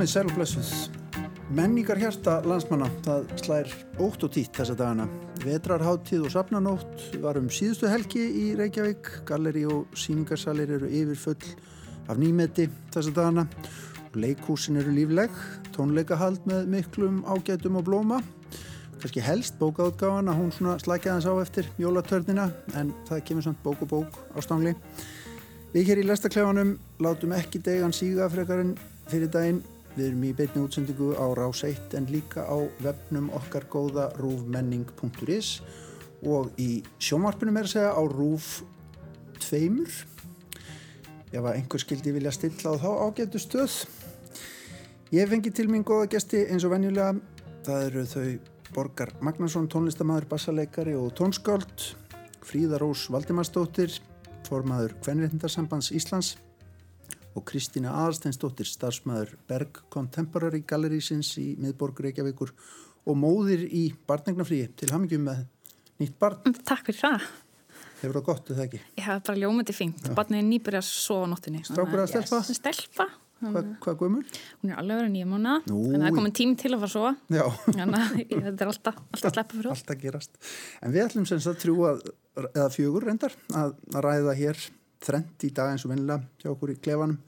komið sæl og blessuð. Menningar hjarta landsmanna, það slær ótt og títt þessa dagana. Vetrarháttíð og sapnanótt varum síðustu helgi í Reykjavík. Galleri og síningarsalir eru yfirfull af nýmeti þessa dagana. Leikhúsin eru lífleg, tónleikahald með miklum ágætum og blóma. Kanski helst bókaútgáðan að hún svona slækja þess á eftir jólatörnina en það kemur samt bók og bók á stangli. Við hér í lestaklefanum látum ekki degan síga frekarinn fyrir daginn. Við erum í beitni útsendingu á Rás 1 en líka á vefnum okkar góða rúfmenning.is og í sjómarpunum er að segja á Rúf 2. Ef að einhver skildi vilja stilla þá ágættu stöð. Ég fengi til mín góða gesti eins og venjulega. Það eru þau Borgar Magnarsson, tónlistamæður, bassaleikari og tónskáld, Fríða Rós Valdimarsdóttir, formaður Kvenréttindarsambands Íslands og Kristína Aðarsteinsdóttir, starfsmæður Berg Contemporary Gallerísins í miðborg Reykjavíkur og móðir í barnegnafríi til hamingjum með nýtt barn. Mm, takk fyrir það. Hefur það gott, eða ekki? Já, bara ljómandi fínt. Barnið er nýbyrjað að sofa nóttinni. Strákur að stelpa? Yes. Stelpa. Hva, hvað guðmur? Hún er alveg verið nýja mánu en það er komin tím til að fara svo Já Þannig að þetta er alltaf, alltaf sleppa fyrir Alltaf gerast En við ætlum sem sagt þrjú að, eða fjögur reyndar að, að ræða hér þrend í dag eins og vennilega hjá okkur í klefanum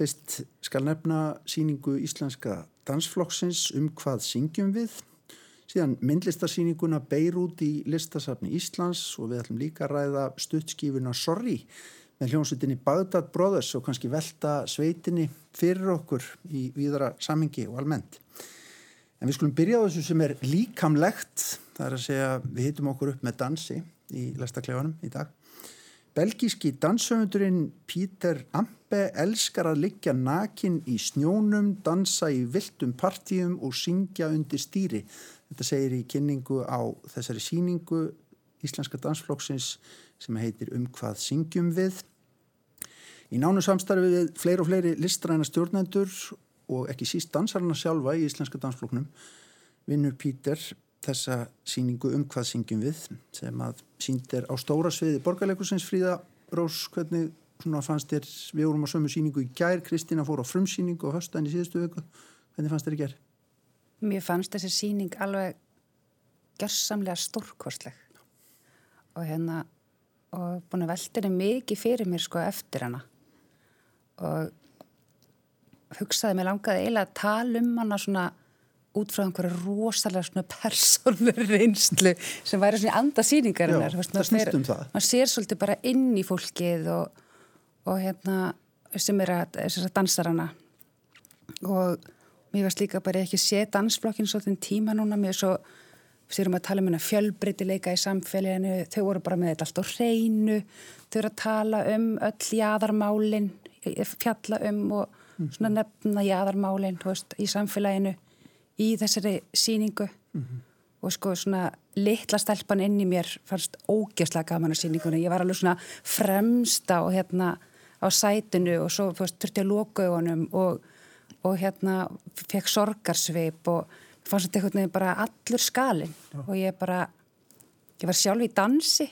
Fyrst skal nefna síningu íslenska dansflokksins um hvað syngjum við síðan myndlistarsýninguna Beirut í listasafni Íslands og við ætlum líka að ræða stuttskífuna Sorry með hljómsveitinni Bagdad Brothers og kannski velta sveitinni fyrir okkur í víðara samingi og almennt. En við skulum byrja á þessu sem er líkamlegt, það er að segja við hitum okkur upp með dansi í lestaklefanum í dag. Belgíski danshöfundurinn Píter Ampe elskar að liggja nakin í snjónum, dansa í viltum partíum og syngja undir stýri. Þetta segir í kynningu á þessari síningu Íslenska dansflokksins sem heitir Um hvað syngjum við. Í nánu samstarfi við fleiri og fleiri listræna stjórnendur og ekki síst dansarana sjálfa í Íslenska dansfloknum vinnur Pítur þessa síningu um hvað syngjum við sem að sínd er á stóra sviði borgarleikusins Fríða Rós, hvernig fannst þér, við vorum á sömu síningu í gær, Kristina fór á frumsíningu og hösta en í síðustu vöku, hvernig fannst þér í gær? Mér fannst þessi síning alveg gerðsamlega stórkostleg. Og hérna og búin að velta henni mikið fyrir mér sko eftir hana. Og hugsaði mig langaði eiginlega að tala um hana svona út frá einhverju rosalega svona persónur reynslu sem væri svona andasýningar Já, það snýst um það. maður sér svolítið bara inn í fólkið og, og hérna sem er að, að dansarana. Og mér varst líka bara ekki sé dansflokkin svolítið tíma núna mér svo sérum að tala um hérna fjölbreytileika í samfélaginu, þau voru bara með þetta allt á hreinu, þau voru að tala um öll jáðarmálin fjalla um og svona nefna jáðarmálin veist, í samfélaginu í þessari síningu mm -hmm. og sko svona litla stelpan inn í mér fannst ógeðslega gaman á síningunni, ég var alveg svona fremsta og hérna á sætinu og svo veist, þurfti að loka augunum og, og hérna fekk sorgarsveip og fannst þetta einhvern veginn bara allur skalin Já. og ég bara ég var sjálf í dansi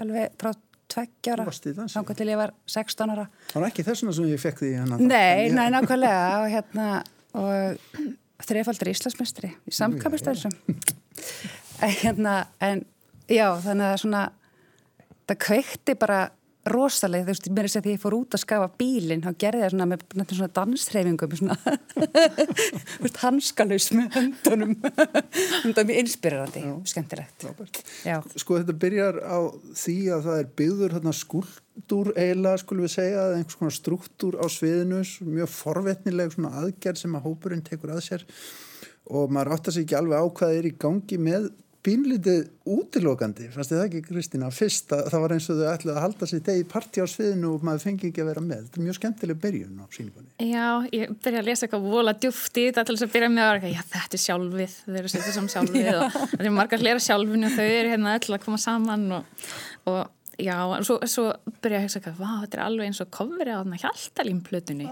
alveg frá tveggjara þannig til ég var 16 ára. Það var ekki þessuna sem ég fekk því Nei, nei, nákvæmlega. Og hérna og þreifaldur íslasmestri í samkapistælsum hérna, en já, þannig að svona það kveikti bara rosalega, þú veist, mér er að segja því ég fór út að skafa bílinn, þá gerði það svona með svona dansreifingum svona hanskalus með höndunum. Það er mjög inspirerandi skemmtilegt. Sko þetta byrjar á því að það er byggður hérna, skúldur eiginlega, skulum við segja einhvers konar struktúr á sviðinu mjög forvetnileg svona aðgerð sem að hópurinn tekur að sér. Og maður átt að segja ekki alveg á hvað er í gangi með pínlítið útilokandi, fannst þið það ekki Kristina fyrst að það var eins og þau ætlaði að halda sér degi parti á sviðinu og maður fengi ekki að vera með. Þetta er mjög skemmtileg byrjun á síningunni Já, ég byrja að lesa eitthvað vola djúft í þetta til þess að byrja með að já, þetta er sjálfið, þau eru setjað saman sjálfið og það er margar hlera sjálfinu og þau eru hérna öll að koma saman og, og Já, og svo, svo byrja ég að hugsa eitthvað, vá, þetta er alveg eins og kofrið á þarna hjaltalímplutunni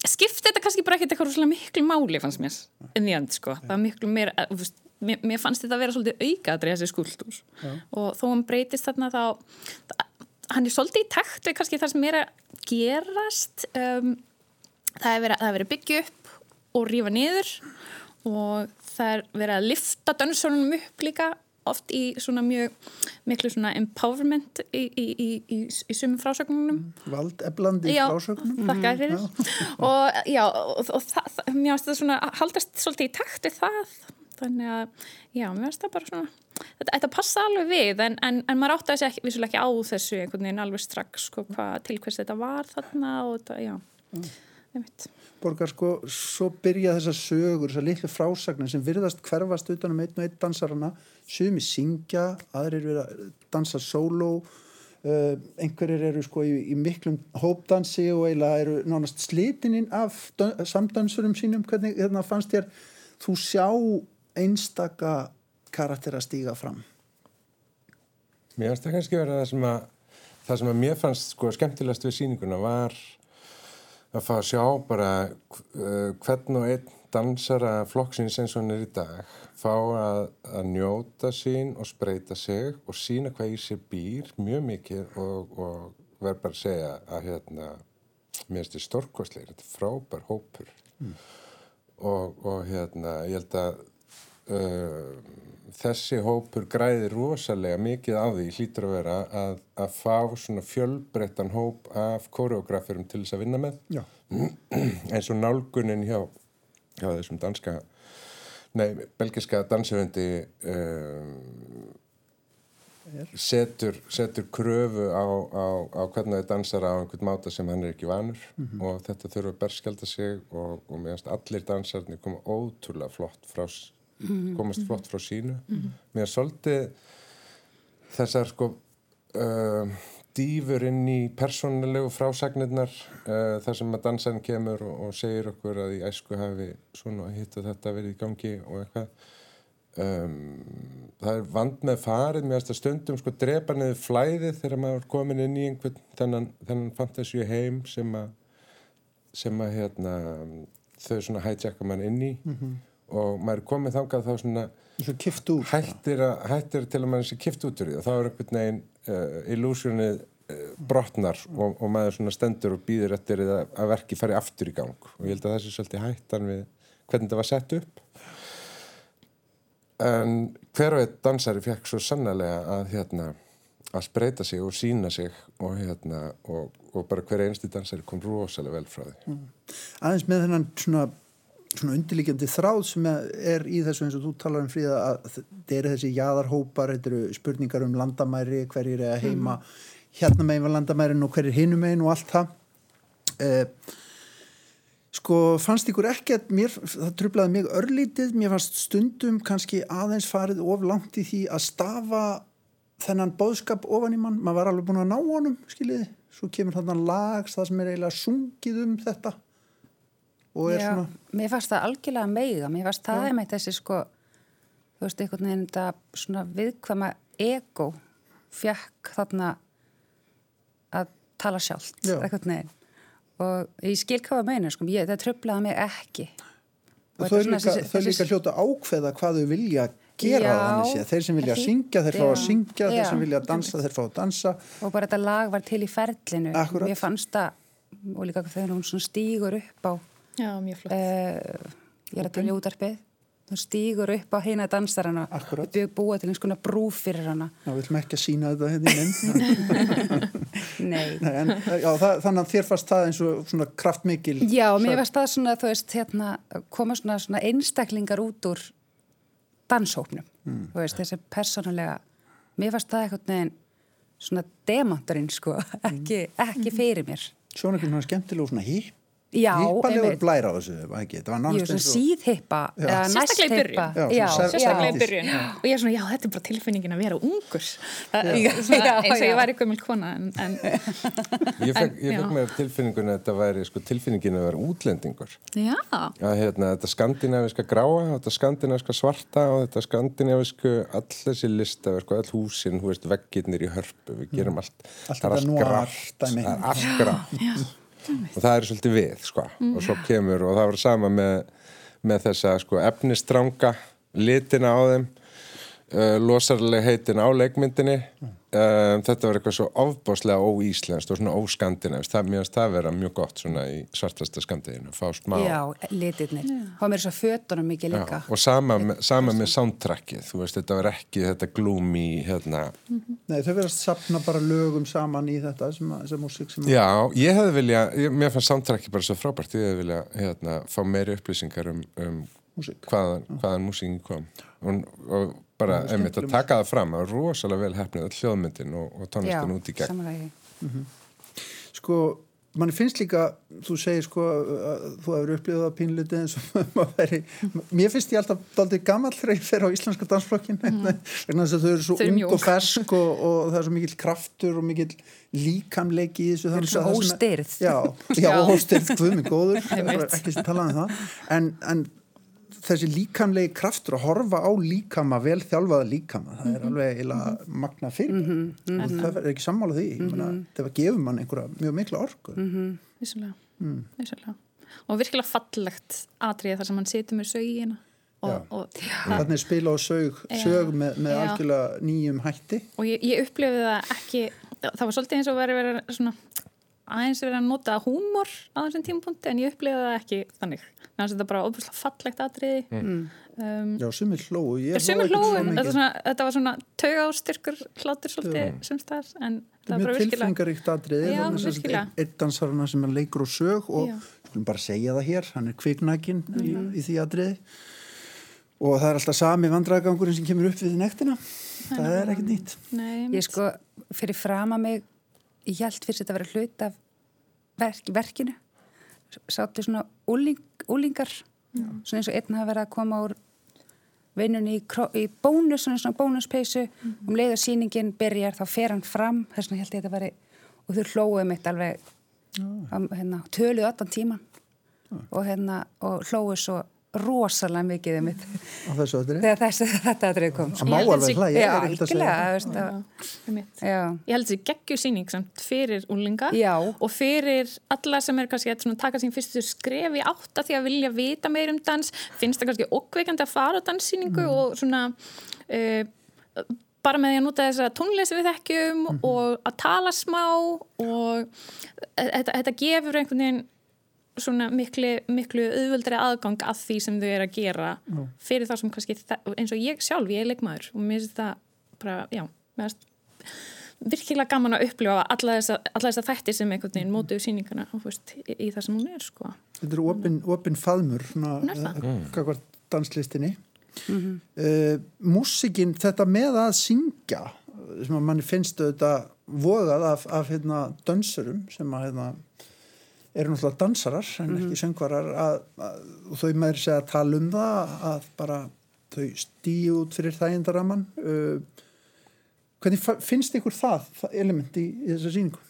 já, að að skipti þetta kannski bara ekkert eitthvað svona miklu máli fannst mér, en því að sko, það var miklu meira, uh, mér, mér fannst þetta að vera svolítið aukaðri þessi skuldur og þó hann breytist þarna þá hann er svolítið í takt við kannski það sem er að gerast. Um, það er verið, er að byggja upp og rífa niður og það er verið að lifta dönsunum upp líka oft í svona mjög miklu svona empowerment í, í, í, í, í sumum frásögnunum. Vald eblandi Já, frásögnum. þakka þér fyrir. og já, og, og það, það, mér finnst það svona haldast svolítið í takt við það. Þannig að, já, mér finnst það bara svona þetta, þetta passa alveg við en, en, en maður átti að segja vissulega ekki á þessu einhvern veginn alveg strax sko, hvað, til hvers þetta var þarna og þetta, já. Mm. Borgar sko, svo byrja þessar sögur, þessar litlu frásagnir sem virðast hverfast utanum einn og einn dansarana. Sumi syngja, aðrir að dansa solo uh, einhverjir eru sko í, í miklum hópdansi og eiginlega eru nánast slitininn af samdansurum sínum, hvernig hérna, fannst þér þú sjá einstaka karakter að stíga fram? Mér finnst það kannski verið það sem að það sem að mér fannst sko skemmtilegast við síninguna var að fá að sjá bara uh, hvern og einn dansara flokksins eins og hann er í dag. Fá að, að njóta sín og spreita sig og sína hvað í sér býr mjög mikið og, og verð bara að segja að hérna mér finnst þetta stórkostleir, þetta er frábær hópur. Mm. og, og hérna ég held að uh, þessi hópur græði rosalega mikið á því hlýtur að vera að, að fá svona fjölbreyttan hóp af koreograferum til þess að vinna með Já. eins og nálgunin hjá, hjá þessum danska nei, belgiska dansöfundi um, setur, setur kröfu á, á, á hvernig það dansar á einhvern máta sem hann er ekki vanur mm -hmm. og þetta þurfa að berskjálta sig og, og meðanst allir dansarnir koma ótrúlega flott frá. Komast flott frá sínu. Mhm. mér er svolítið þessar sko uh, dýfur inn í persónulegu frásagnirnar uh, þar sem að dansan kemur og, og segir okkur að í æsku hafi svona hitt og þetta verið í gangi og eitthvað. Um, það er vand með farið mér að stundum sko drepa niður flæðið þegar maður er komin inn í einhvern þennan, þennan fantasíu heim sem að sem að hérna þau svona hætjaka mann inn í. Mm -hmm og maður er komið þangað þá svona hættir, að, hættir til að maður sé kift út úr því og þá er einhvern veginn uh, illusionið uh, brotnar og, og maður svona stendur og býður eftir að, að verki fari aftur í gang. Og ég held að það sé svolítið hættan við hvernig það var sett upp. En hver og einn dansari fekk svo sannlega að hérna að spreita sig og sína sig og, hérna, og, og bara hver einstu dansari kom rosalega vel frá því. Mm. Aðeins með þennan svona svona undirlíkjandi þráð sem er í þessu eins og þú talar um fríða að þetta eru þessi jæðarhópar, þetta eru spurningar um landamæri, hverjir er að heima mm. hérna megin var landamærin og hverjir hinum megin og allt það. Eh, sko fannst ykkur ekki að mér, það trublaði mig örlítið, mér fannst stundum kannski aðeins farið of langt í því að stafa þennan bóðskap ofan í mann, maður var alveg búin að ná honum skiljiði, svo kemur þarna lags það sem er eiginlega sungið um þetta Já, svona Mér fannst það algjörlega meiga. Mér fannst það einmitt þessi sko þú veist, einhvern veginn þetta svona viðkvæma ego fjekk þarna að tala sjálft einhvern veginn. Og ég skil hvað að meina sko, ég, það tröflaði mig ekki. Og þau líka, þessi, þau líka þessi... hljóta ákveða hvað þau vilja gera já, þannig sé, þeir sem vilja að syngja þeir já, fá að syngja, já, þeir sem vilja að dansa þeir fá að dansa. Og bara þetta lag var til í ferlinu. Akkurat. ég fannst það og líka þegar hún stýgur upp á Já, mjög flott. Uh, ég er að tilja útarpið. Hún stýgur upp á heina dansarana og búa til eins konar brúf fyrir hana. Já, við ætlum ekki að sína þetta hérna í mynd. Nei. Nei en, já, það, þannig að þér fannst það eins og svona kraftmikil. Já, mér fannst það svona, þú veist, hérna, koma svona, svona einstaklingar út úr danshópnum. Mm. Þú veist, þessi persónulega, mér fannst það eitthvað neginn svona demantarinn, sko, ekki, ekki fyrir mér. Svona einhvern veginn skemmtilega og svona hýpp Já, Hýppalegur blær á þessu, ekki? Það var náttúrulega eins og... Síðhippa, eða næsthippa. Sérstaklega í byrjun. Og ég er svona, já, þetta er bara tilfinningin að vera ungur. Það, svona, já, eins og ég var í gömul kona. En, en, ég fekk, ég fekk með tilfinningun að þetta væri sko, tilfinningin að vera útlendingur. Já. Að hérna, þetta skandinaviska gráa, þetta skandinaviska svarta og þetta skandinavisku, all þessi listaverk og all húsin, hú veist, veggirnir í hörpu. Við gerum allt. Allt þetta nóart. Það er allt grátt og það er svolítið við sko mm. og svo kemur og það var sama með, með þessa sko efnistranga litina á þeim uh, losarlega heitin á leikmyndinni mm. Um, þetta var eitthvað svo ofbáslega óíslenskt og svona óskandinavist það mér finnst það vera mjög gott svona í svartasta skamdeginu, fá smá Já, litirnir. Há mér þess að fötunum mikið líka. Já, og sama, með- sama með soundtrackið þú veist, þetta var ekki þetta gloomy hérna, Nei, þau verðast sapna bara lögum saman í þetta sem, að- sem músík sem já, ég hefði vilja ég, mér fannst soundtrackið bara svo frábært. Ég hefði vilja hérna, fá meiri upplýsingar um, um músík. hvaðan, hvaðan músíkin kom. Og, og bara einmitt að taka það fram það var rosalega vel hefnið öll hljóðmyndin og, og tónlistin út í gegn samanlega. Sko, manni finnst líka, þú segir sko að þú hefur upplifað það pínlítið eins og maður veri, mér finnst ég alltaf daldið gamall þegar ég fer á íslenska dansflokkin vegna þess að þau eru svo ung mjög og fersk og, og það er svo mikill kraftur og mikill líkamleiki í þessu svo það er- óstyrð. Já, já, Já. óstyrð, guð mig góður það er Einmitt. ekki sem talað um það en, en þessi líkamlegi kraftur að horfa á líkama, vel þjálfaða líkama það Mhm. er alveg eiginlega magna fyrir. Og það er ekki sammála því. Mm -hmm. það gefur mann einhverja mjög mikla orku. Vissulega, vissulega. Og virkilega fallegt atrið þar sem hann situr með sögina og, og, þannig spila og sög, sög með, með algjörlega nýjum hætti. Og ég, ég upplifði það ekki það var svolítið eins og verið verið svona aðeins verið að nota húmor á þessum tímapunkti en ég upplifði það ekki þannig. Þannig að þetta bara óbúslega fallegt atriði. Um, já, sumir hlóu sumir hló ekkert hlóðu, svo þetta, þetta var svona tauga á styrkur hlátur svolítið sumstaðar en það var mjög bara virkilega tilfengaríkt atriði. Já, þannig að virkilega. einn dansarana sem er leikur og sög og skulum bara segja það hér, hann er kviknækin í, Mhm. í því atriði. Og það er alltaf sami vandræðagangurinn sem kemur upp við nektina. Það er ekkert nýtt. Nei, Ég sko, fyrir fram að mig, ég held fyrst þetta að vera hlut af verk, verkinu. Sáttu svona úling, úlingar, svona eins og einn hafa verið að koma úr vinnunni í, í bónus, svona svona bónuspeysu, um leið og sýningin byrjar þá fer hann fram, þess vegna held ég þetta veri, og þau hlóðu mitt alveg, um, hérna, töluðu allan tíman og hérna, og hlóðu svo rosalega mikið um mitt. Á þessu atriði? Þegar þessi, þetta aðrið kom. það má Ég held alveg hlæja Já, ég er held þessi geggjusýning samt fyrir úlinga Já. og fyrir alla sem er kannski að taka sín fyrstu skref í átta því að vilja vita meir um dans, finnst það kannski okkveikandi að fara á danssýningu og svona uh, bara með því að nota þess að tónleysi við þekkjum og að tala smá og þetta, þetta gefur einhvern veginn svona miklu, miklu auðvöldri aðgang að því sem þau eru að gera fyrir það sem kannski, eins og ég sjálf ég er leikmaður og mér finnst það bara, já, mér finnst virkilega gaman að upplifa alla þessa, alla þessa þætti sem einhvern veginn mótuðu sýninguna og, veist, í, í það sem hún er sko. þetta er opin, opin faðmur svona, uh, kakvart danslistinni. Mm músikin þetta með að syngja sem að manni finnst auðvitað vogað af, af hérna, dansurum sem að hérna, eru náttúrulega dansarar en ekki söngvarar að, að, og þau með segja að tala um það að bara þau stíu út fyrir þægindaraman uh, hvernig finnst ykkur það, það element í, í þessa sýningu?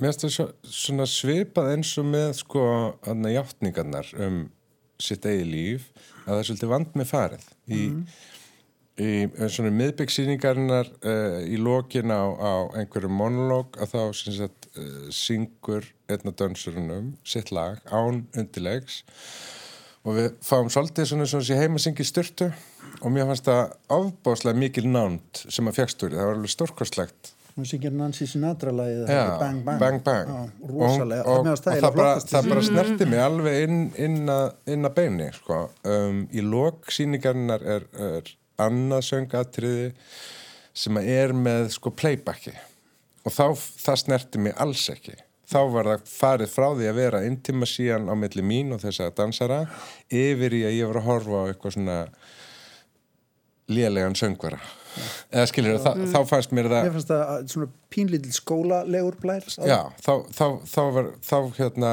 Mér finnst það svo, svona svipað eins og með sko aðna hjáttningarnar um sitt eigi líf að það er svolítið vand með farið í, í svona miðbyggsýningarinnar uh, í lokin á, á einhverju monolog að þá sem sagt uh, syngur einn af dönsurunum sitt lag án undirlegs og við fáum svolítið svona sem heima syngi styrtu og mér fannst það ofbáslega mikil nánd sem að því, það var alveg stórkostlegt. Hún syngir Nancy Sinatra lagið Bang Bang, bang, bang. Rosalega, og, og, og fannst það bara, það bara snerti mig alveg inn, inn, að, inn að beini sko. um, í lok síningarnar er, er annað söngatriði sem er með sko playbacki. Og þá, það snerti mig alls ekki þá var það farið frá því að vera intima síðan á milli mín og þess að dansara yfir í að ég var að horfa á eitthvað svona lélegan söngvara. Eða skilur þá, þá fannst mér það Mér fannst það að svona pínlítil skólalegur blær Já, þá, þá, þá, var, þá hérna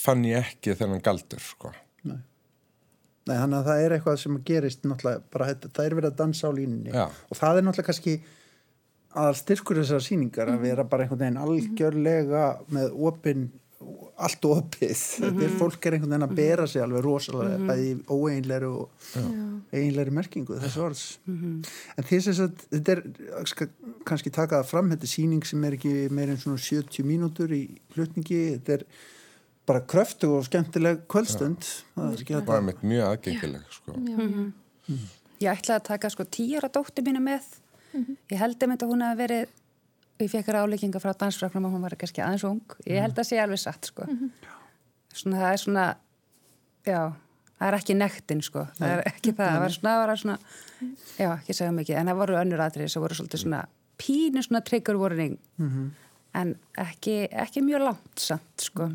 fann ég ekki þennan galdur sko. Nei, þannig að það er eitthvað sem gerist náttúrulega, bara það er verið að dansa á línunni. Já. og það er náttúrulega kannski aðal styrkur þessar sýningar að vera bara einhvern veginn algjörlega með opin, allt opið. Þetta er fólk er einhvern veginn að bera sig alveg rosalega, bæði í óeinlegri og eiginlegri merkingu þessu orðs. En þess að þetta er kannski taka það fram, þetta er sýning sem er ekki meir en svona 70 mínútur í hlutningi, þetta er bara kröftu og skemmtileg kvöldstund. Það er ekki það var að mjög aðgengileg sko. já, Ég ætlaði að taka sko tíara dóttir mína með ég held einmitt að hún hefði verið ég fekk ráleikinga frá dansfröknum og hún var kannski aðeins ung. Ég held að það sé alveg satt sko. Svona það er svona já, það er ekki nektin sko. Það er ekki það, það var svona, það var svona já, ekki segja mikið, en það voru önnur aðrið sem voru svolítið svona pínu svona trigger warning. En ekki, ekki mjög langt samt sko.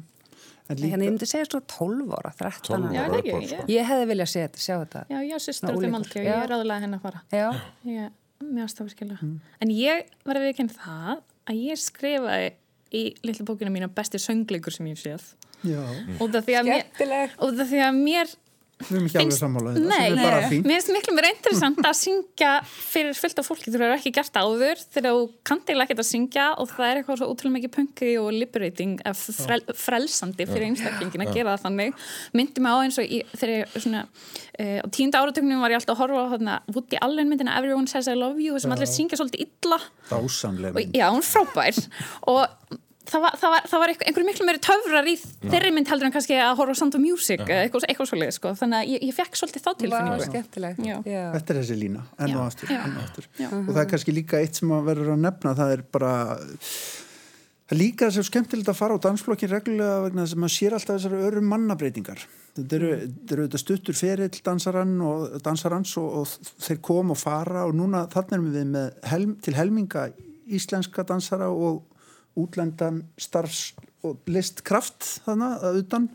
En líka, hérna ég myndi segja svona 12 ára, 13 12 ára. Já, ekki, sko. ég hefði viljað sjá þetta, Já, ég sýstur á þeim ólíkur. aldrei og Já. ég er ráðlega henni að fara. já, Ég, mér ástafur skilja. En ég var að viðkynna það að ég skrifaði í litlu bókina mína besti söngleikur sem ég hef séð. já, Út af því að mér, mér við erum ekki alveg Finnst- sammála um þetta, Nei, sem er bara fínt. mér finnst miklu meira interessant að syngja fyrir fullt af fólki. Þú hefur ekki gert áður þegar þú kannt eiginlega ekkert að syngja og það er eitthvað svo útrúlega mikið punki og liberating frel, frelsandi fyrir einstaklingin að gera það þannig. Myndi mig á eins og í, þegar ég svona uh, á tínda áratögnum var ég alltaf að horfa á þarna Woody Allen myndina Everyone Says I Love You sem allir syngja svolítið illa. Dásamlega og, mynd. já, hún frábær. Og það var, það var, það var einhver, einhverju miklu meiri töfrar í þeirri mynd heldur en kannski að horfa á Sound of Music eða eitthvað, eitthvað svolítið sko. þannig að ég, ég fekk svolítið þá tilfinningu. Þetta er þessi lína, enn og aftur, enn og aftur. Og það er kannski líka eitt sem að verður að nefna, það er bara, það er líka þessi skemmtilegt að fara á dansflokkin reglulega vegna þess að maður sér alltaf þessari örum mannabreitingar. Þetta eru, þetta eru þetta stuttur ferill dansarann og dansarans og, og þeir kom og fara og núna þannig erum við með helm, til helminga íslenska dansara og útlendan starfs og listkraft þannig að utan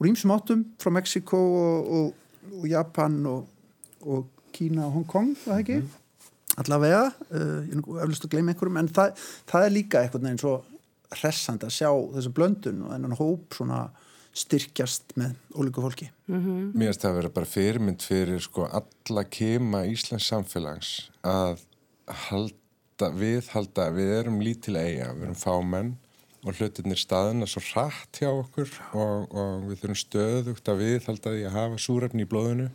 og rýmsum áttum frá Mexiko og, og, og Japan og, og Kína og Hong Kong, var það ekki? Allavega, uh, ég er eflust að gleyma einhverjum, en það, það er líka eitthvað neginn svo hressand að sjá þessu blöndun og þennan hóp svona styrkjast með ólíku fólki. Mér finnst það að vera bara fyrirmynd fyrir sko alla kema Íslands samfélags að halda, viðhalda, við erum lítil eiga, við erum fámenn og hlutinir staðina svo rætt hjá okkur og, og við þurfum stöðugt að viðhalda því að hafa súrefni í blóðinu.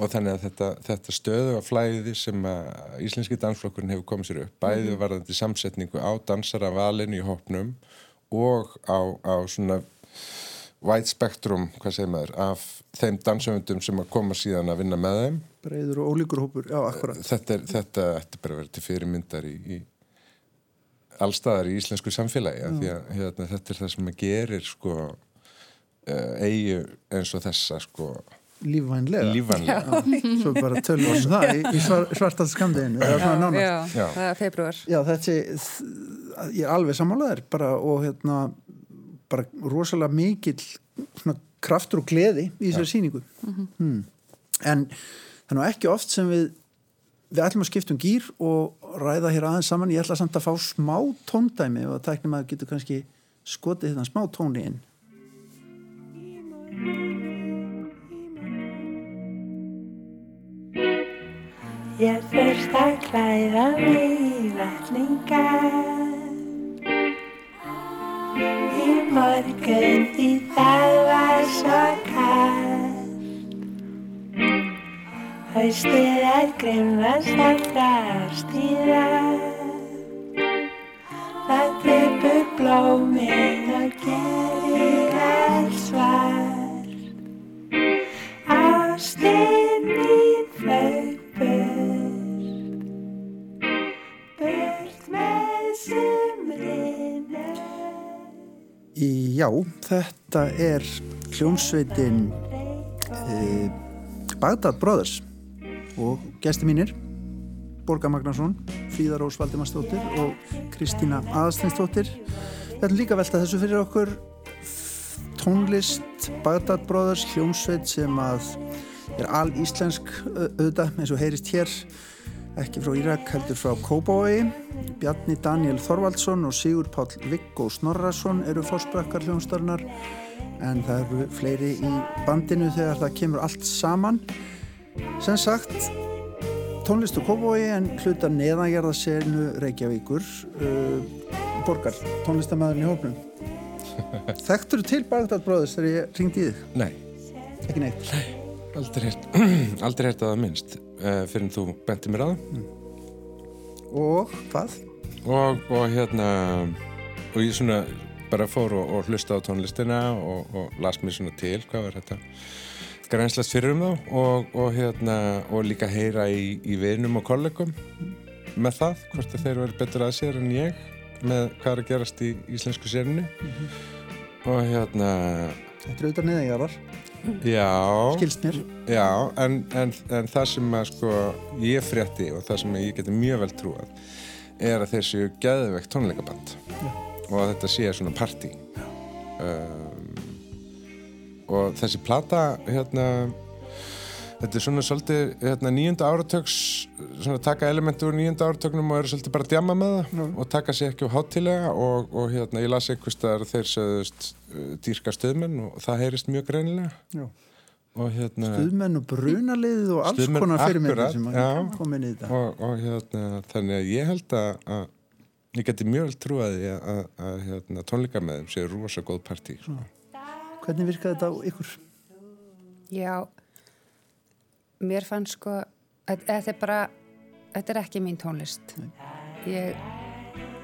Og þannig að þetta, þetta stöðu að flæði sem að íslenski dansflokkurinn hefur komið sér upp, bæði varðandi samsetningu á dansara valinu í hópnum og á, á svona wide spectrum, hvað segir maður, af þeim dansöfundum sem að koma síðan að vinna með þeim. Breiður og ólíkur hópur, já, akkurat. Þetta er, þetta ætti bara að vera til fyrirmyndar í, í allstaðar í íslensku samfélagi, af því að hérna, þetta er það sem að gerir sko uh, eigu eins og þessa sko Lífvænlega. lífanlega. Svo bara tölum við um það í, í svar, svartast skamdeginu. Það er svona nánast. já, Já. það er februar Já, þessi, þ- ég er alveg sammálaður bara og hérna bara rosalega mikill svona kraftur og gleði í þessari sýningu. Hmm. en það er nú ekki oft sem við við ætlum að skipta um gýr og ræða hér aðeins saman, ég ætla samt að fá smá tóndæmi og að tæknum að getur kannski skotið þetta smá tóni inn. Ég þurft að klæða mig í vellingar Í morgun því það var svo kallt Haustið er grimmast allra ástíða Það teipur blómin og gerir allt svart. Ástin mín flög Já, þetta er hljómsveitin e, Bagdad Brothers. Og gesti mínir Borga Magnarsson, Fríða Rós Valdimarsdóttir og Kristína Aðarsteinsdóttir Við ætlum líka að velta þessu fyrir okkur. Tónlist Bagdad Brothers hljómsveit sem að er al íslensk auðvitað eins og heyrist hér ekki frá Írak heldur frá Kópavogi. Bjarni Daniel Þorvaldsson og Sigur Páll Viggo Snorrason eru fórsprakkar hljómsdarinnar en það eru fleiri í bandinu þegar það kemur allt saman. Sem sagt tónlist og Kópavogi en hluta neðangerðasenu Reykjavíkur uh, borgar tónlistamæðurinn í hópnum. Þekktur til Bagdad Brothers þegar ég ringdi í þig? Nei, Ekki neitt? Heyrt, aldrei heyrt að minnst uh, fyrir en þú benti mér að það. Og hvað? og, og hérna og ég svona bara fór og, og hlusta á tónlistina og, og las mér svona til hvað var þetta? Grænslast fyrir um þá og, og hérna og líka heyra í, í vinum og kollegum með það, hvort að þeir verið betur að sér en ég með hvað er að gerast í íslensku sérinu og hérna Þetta er auðvitað neðanjarar, já, skilst mér. já en, en, en það sem að sko ég frétti og það sem ég geti mjög vel trúað er að þeir séu geðveikt tónleikaband. Og að þetta sé svona partí. Um, og þessi plata hérna þetta er svona svolítið hérna, nýjunda áratöks svona taka elementi úr nýjunda áratögnum og eru svolítið bara að djama með það og taka sér ekki á hátilega og, og hérna ég las eitthvað staðar að þeir sögðust uh, dýrka stöðmenn og það heyrist mjög greinilega Já. og hérna Stuðmenn og brunaliðið og alls konar fyrirmyndir sem koma inn í þetta. og, og hérna þannig að ég held að, að ég geti mjög vel því að, að, að hérna, tónleika með þeim séu rosa góð partí sko. Hvernig virkaði þetta á ykkur? Já, mér fann sko, að- þetta er bara, þetta er ekki mín tónlist. Ég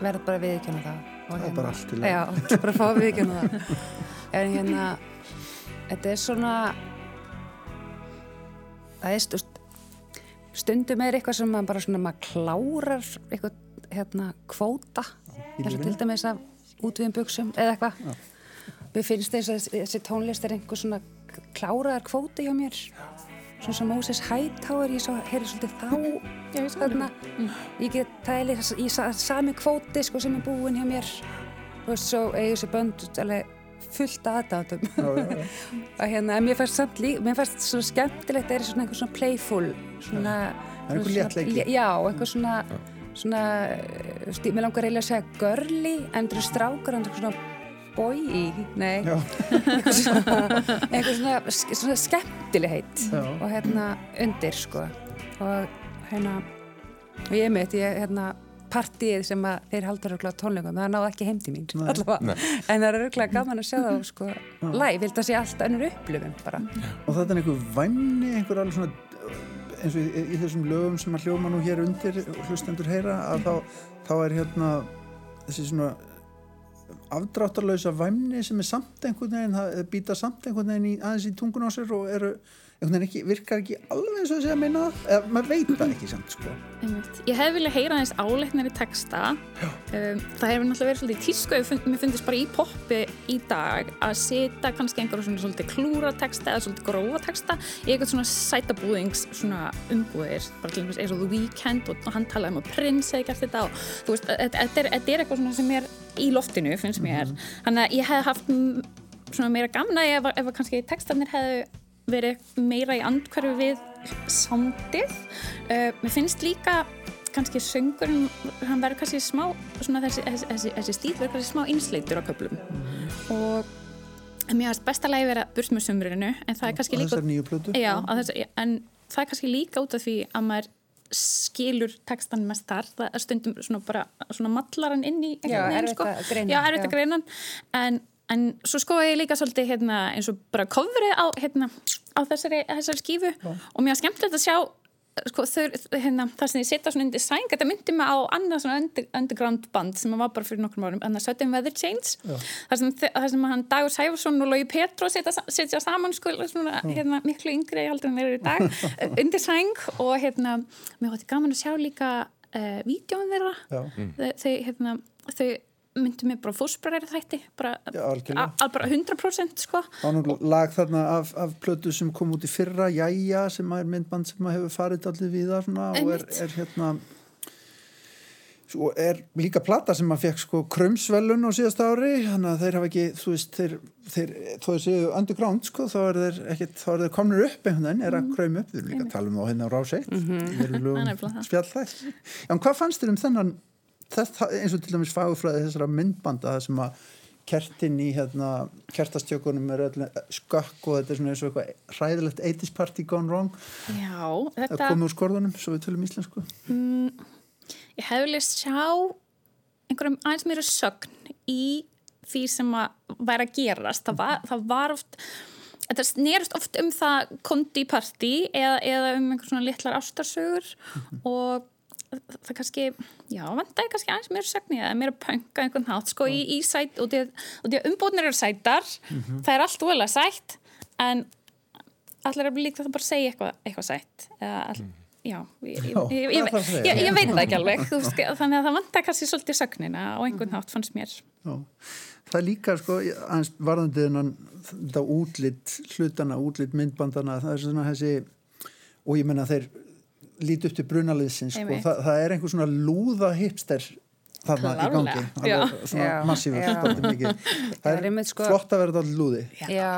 verð bara að viðkjöna það. Það er bara allt í lagi. Já, ég er bara að fá að viðkjöna það. En hérna, þetta er svona, það er stund, stundum er eitthvað sem maður bara svona, maður klárar eitthvað, hérna, kvóta. Og til dæmis af útviðum buksum eða eitthvað. Mér finnst þess að þessi tónlist er einhver svona kláraðar kvóti hjá mér. Svona sem Moses Hightower, ég svo heyri svolítið þá Já, ég þarna. Ég get, það líka í sa- sami kvóti sko sem er búinn hjá mér. Þú veist, svo eigi þessi bönd alveg fullt aðdátum. og hérna, en mér fannst samt líka, mér fannst svona skemmtilegt, er svona einhver svona playful, svona... Það er einhver svona- léttleiki. Já, eitthvað svona, svona, stí, mér langar eiginlega að segja girly, en það eru strákar, en það er svona boy, nei, eitthvað svona, svona, svona skemmtilegheit og hérna undir sko. Og hérna og ég mitt, ég hérna partíið sem að þeir haldur örugglega á tónleikum það náði ekki heim til mín allavega, en það er örgulega gaman að sjá það sko, live, vil það sé allt önnur upplifun bara, Og þetta er einhver væmni, einhver alveg svona eins og í, í þessum lögum sem að hljóma nú hér undir og hlustendur heyra að þá, þá er hérna þessi svona afdráttarlausa væmni sem er samt einhvern veginn, það býta samt einhvern veginn í, aðeins í tungun á sér og eru ekki, virkar ekki alveg eins og þessi að meina eða maður veit það ekki samt sko. Ég hef viljað heyra aðeins áleiknari texta. Um, það hefur náttúrulega verið svolítið tísku ef mér fundist bara í poppi í dag að setja kannski einhverjum svona svolítið klúra texta eða svolítið grófa texta í eitthvað svona sætabúðings svona umbúðir bara til dæmis eins og The Weeknd og, hann talaði um að Prince hefði gert þetta og þú veist, þetta þetta er, er eitthvað svona sem er í loftinu finnst mér, þannig að ég hef haft mm, svona meira gamna ef, ef kannski textarnir hefðu verið meira í andhverju við sándið. Uh, mér finnst líka kannski söngurinn, hann verður kannski smá, svona þessi, þessi, þessi, þessi stíl verður kannski smá einsleitur á köflum. Og mér finnst besta lagi vera burt með sumrinu, en það er kannski líka... þessar nýju plötu? Já, á þessu, en það er kannski líka út af því að maður skilur textan mest þar, það er stundum svona bara, svona mallar hann inn í Já, einhvern veginn, erfitt að greina, Já, erfitt að greina en, en svo skoði ég líka svolítið hérna, eins og bara kofri á, hérna, á þessari, þessari skífu. Og mér var skemmtilegt að sjá sko, hérna, það sem ég setja svona undir sæng. Þetta myndi mig á annað svona under, underground band sem var bara fyrir nokkrum árum annað Sudden Weather Change. Þar sem, þar sem hann Dagur Sæfarsson og Lógi Petro setja, setja saman sko, svona, hérna, miklu yngri heldur en eru í dag undir sæng. Og hérna, mér þetta gaman að sjá líka uh, vídjóin þeirra. Já. þau, þau, hérna, þau myndi mig bara fósbræðir þætti bara, Já, algjörlega. a- a- bara 100% sko. Það lag þarna af, af plötu sem kom út í fyrra, Jæja, sem er myndband sem hefur farið allir við það svona, og er, er hérna svo er líka plata sem maður fekk sko krömsvelun á síðasta ári þannig að þeir hafa ekki, þú veist þeir, þeir, þó þeir séu underground sko þá er þeir, ekkit, þá er þeir komnir upp einhvern veginn, er að kröym upp, við erum líka að tala um þá hérna á rás 1 við erum Það er það. en hvað fannst þér um þennan þetta, eins og til dæmis fagurfræði þessara myndbanda það sem að kertin í hérna, kertastjökunum er öll skökk og þetta er svona eins og eitthvað hræðilegt 80s party gone wrong. Já, það þetta komið úr skorðunum, svo við tölum íslensku. Ég hef viljað sjá einhverjum aðeins meira sögn í því sem að væri að gerast. Það var, það var oft þetta snerist oft um það kondi í partí eða, eða um einhver svona litlar ástarsögur og það kannski, já, vandaði kannski aðeins meira sögni eða meira pönka einhvern hátt sko í, í sæt og því að, og að umbúðnir eru sætar það er allt úrlega sætt en allir er líka það bara að segja eitthvað, eitthvað sætt eða all, ég, Já, ég, ég, að ég, ég veit það ekki alveg veist, þannig að það vantar kannski svolítið sögnina á einhvern hátt fannst mér. Já. Það er líka sko, aðeins varðandi þennan þetta útlit hlutana, útlit myndbandana, það er svona þessi og ég menna þeir líti upp til brunaliðsins sko, Einmitt. það, það er einhver svona lúða hipster þarna í gangi, já. alveg svona Já, massífur, já. Það Það er er einmitt, sko- flott að vera þetta lúði. Já,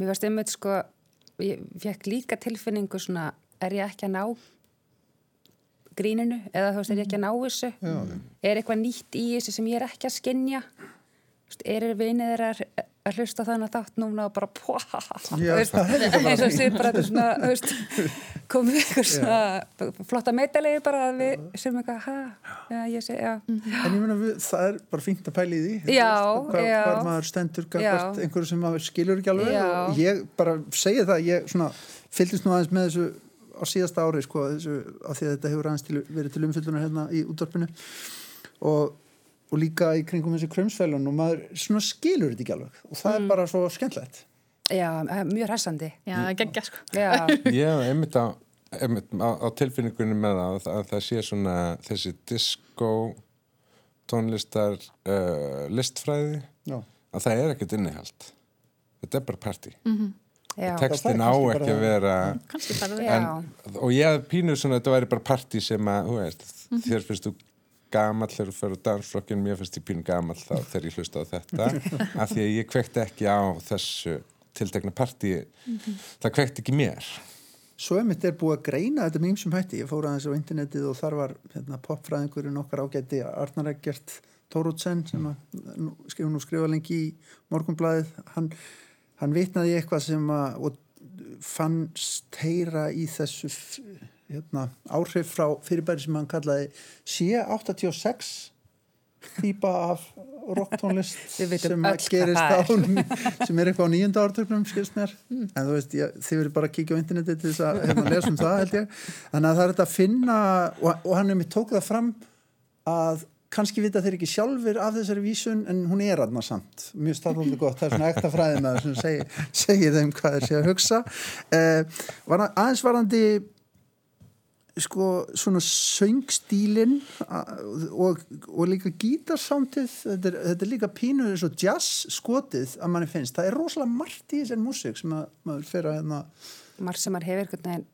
mér varst einmitt sko, ég fekk líka tilfinningu svona, er ég ekki að ná gríninu eða þú veist, er ég ekki að ná þessu? Já. Er eitthvað nýtt í þessu sem ég er ekki að skinja? Þú veist, Er vinið þeirra að- að hlusta þannig að þátt núna og bara er eins og sé bara komið ykkur svona flotta metalegi bara að við sem eitthvað, ha, ég sé, já. En ég meina, við, það er bara fínt að pæla í því. Já, hvað, já. Hvað maður stendur einhverju sem maður skilur ekki alveg Já. og ég bara segi það, ég svona fylgist nú aðeins með þessu á síðasta ári, sko, þessu, af því að þetta hefur aðeins til, verið til umfylgdunar hérna í útvarpinu og, og líka í kringum þessi krömsfælun og maður svona skilur þetta ekki alveg og það Mm. er bara svo skemmtlegt. Já, mjög hressandi. já, það geggja sko Já, Ég einmitt á, einmitt á, á tilfinningunni með það að, að það sé svona þessi disco tónlistar uh, listfræði Já. að það er ekkert innihald þetta er bara party já. textin Það á ekki að vera kannski bara Já. en, og ég hef pínuð svona að þetta væri bara party sem að, þú veist, þér finnst þú gamall þegar þú fyrir dansflokkin mér finnst ég pínu gamall þá þegar ég hlusta á þetta. Af því að ég kvekti ekki á þessu tiltekna party það kvekti ekki mér. Svo er mitt er búið að greina þetta með ýmsum hætti. Ég fór aðeins á internetið og þar var hérna, popfræðingurinn okkar ágætti Arnar Eggert Tórótsen sem að, nú, skrifa nú skrifa lengi í morgunblæðið. Hann, hann vitnaði eitthvað sem að og fannst heyra í þessu hérna, áhrif frá fyrirbæri sem hann kallaði C86 típa af rocktónlist sem að gerist það á sem er eitthvað á nýjönda ártöknum skilst mér, en þú veist ég, þið verður bara að kíkja á interneti til þess að hérna, lesa um það held ég, þannig að það er þetta að finna og, og hann er mér tók það fram að kannski vita þeir ekki sjálfur af þessari vísun en hún er aðna samt. Mjög staflóðið gott, það er svona ekta fræðið með sem segir, segir þeim hvað þeir sé að hugsa. Eh, var, aðeins varandi sko svona söngstílin og, og líka gítarsántið þetta, er- þetta er líka pínu eins og jazz skotið að manni finnst. Það er rosalega margt í þessari músík sem að maður fyrir að hérna margt sem maður hefur einhvern veginn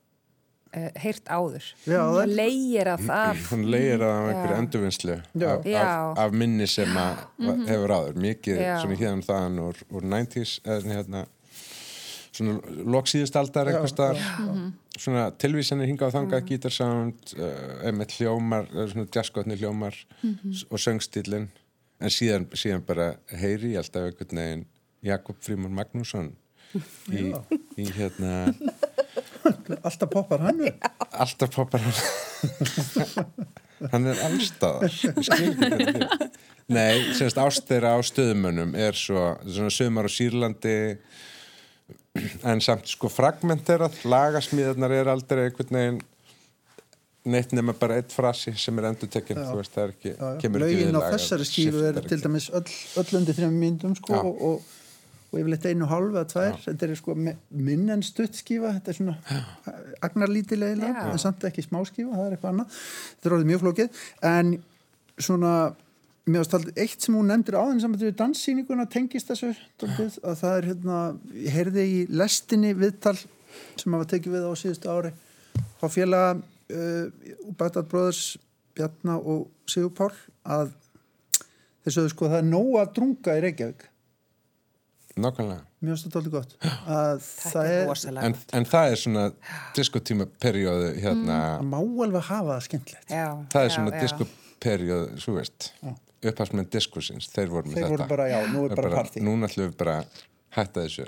uh, heyrt áður. Já, er- leigir af það. Hún leir á einhverju endurvinnslu af, af, af minni sem að hefur áður. Mikið Já. svona hérna þaðan úr, úr 90s eða hérna svona loksíðustaldar eitthvað staðar. svona tilvísanir hinga á þangað mm. gítarsound, uh, einmitt hljómar uh, svona jazzgotni hljómar s- og söngstílin en síðan, síðan bara heyri ég alltaf einhvern veginn Jakob Frímur Magnússon í, í hérna alltaf poppar hann alltaf poppar hann hann er allstaðar nei, semst ást þeirra á stöðumönnum er svo, svona sögumar á Sýrlandi en samt sko fragmenterað lagasmíðarnar er aldrei einhvern veginn neitt nema bara eitt frasi sem er endur tekinn þú veist það er ekki, Já, já. kemur ekki lögin á viðlag, þessari skífu er til dæmis öll, öll undir þrjum myndum sko Já. og, og, og yfirleitt einu og hálf eða tvær þetta er sko minn en stutt skífa þetta er svona agnarlítilega Já. en samt ekki smá skífa, það er eitthvað annað þetta er orðið mjög flókið en svona mér varst aldrei eitt sem hún nefndir áðan saman við danssýninguna tengist þessu dálítið, að það er hérna, ég heyrði í lestinni viðtal sem hafa tekið við á síðustu ári á félaga uh, Bagdad Brothers Bjarna og Sigur Pál að sögðu sko það er nóg að drunga í Reykjavík. Nákvæmlega. Mér finnst þetta alveg gott. Það er rosalega en, en það er svona diskotíma perióðu hérna það má alveg hafa það skemmtilegt. Já, það er já, svona já. diskoperióð, svo veist upphafsmenn diskursins, þeir voru með þeir þetta voru bara, já, nú er Það bara partí núna ætlum við bara að hætta þessu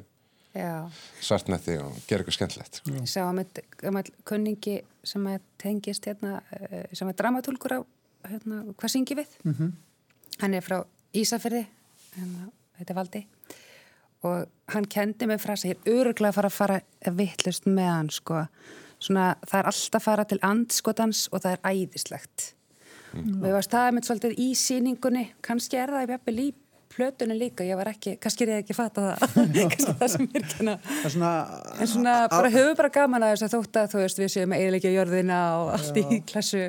já. svartnætti og gera eitthvað skemmtilegt sko. sá að með, með kunningi sem að tengist hérna, eh, sem er dramatúlkur á hérna, hvað syngi við -hmm. hann er frá Ísafyrði hérna, þetta er Valdi og hann kendi mig frasa, ég er öruglega að fara að fara vittlust með hann sko. svona, það er alltaf að fara til andskotans og það er æðislegt mm. við varst það með svolítið í síningunni kannski er það jafnvel í plötunni líka, ég var ekki, kannski er ég ekki að fatta það, kannski það sem er ekki er svona, En svona, bara höfum bara gaman að þess að þótt að þú veist, við séum að eiginlega jörðina og allt í klassu.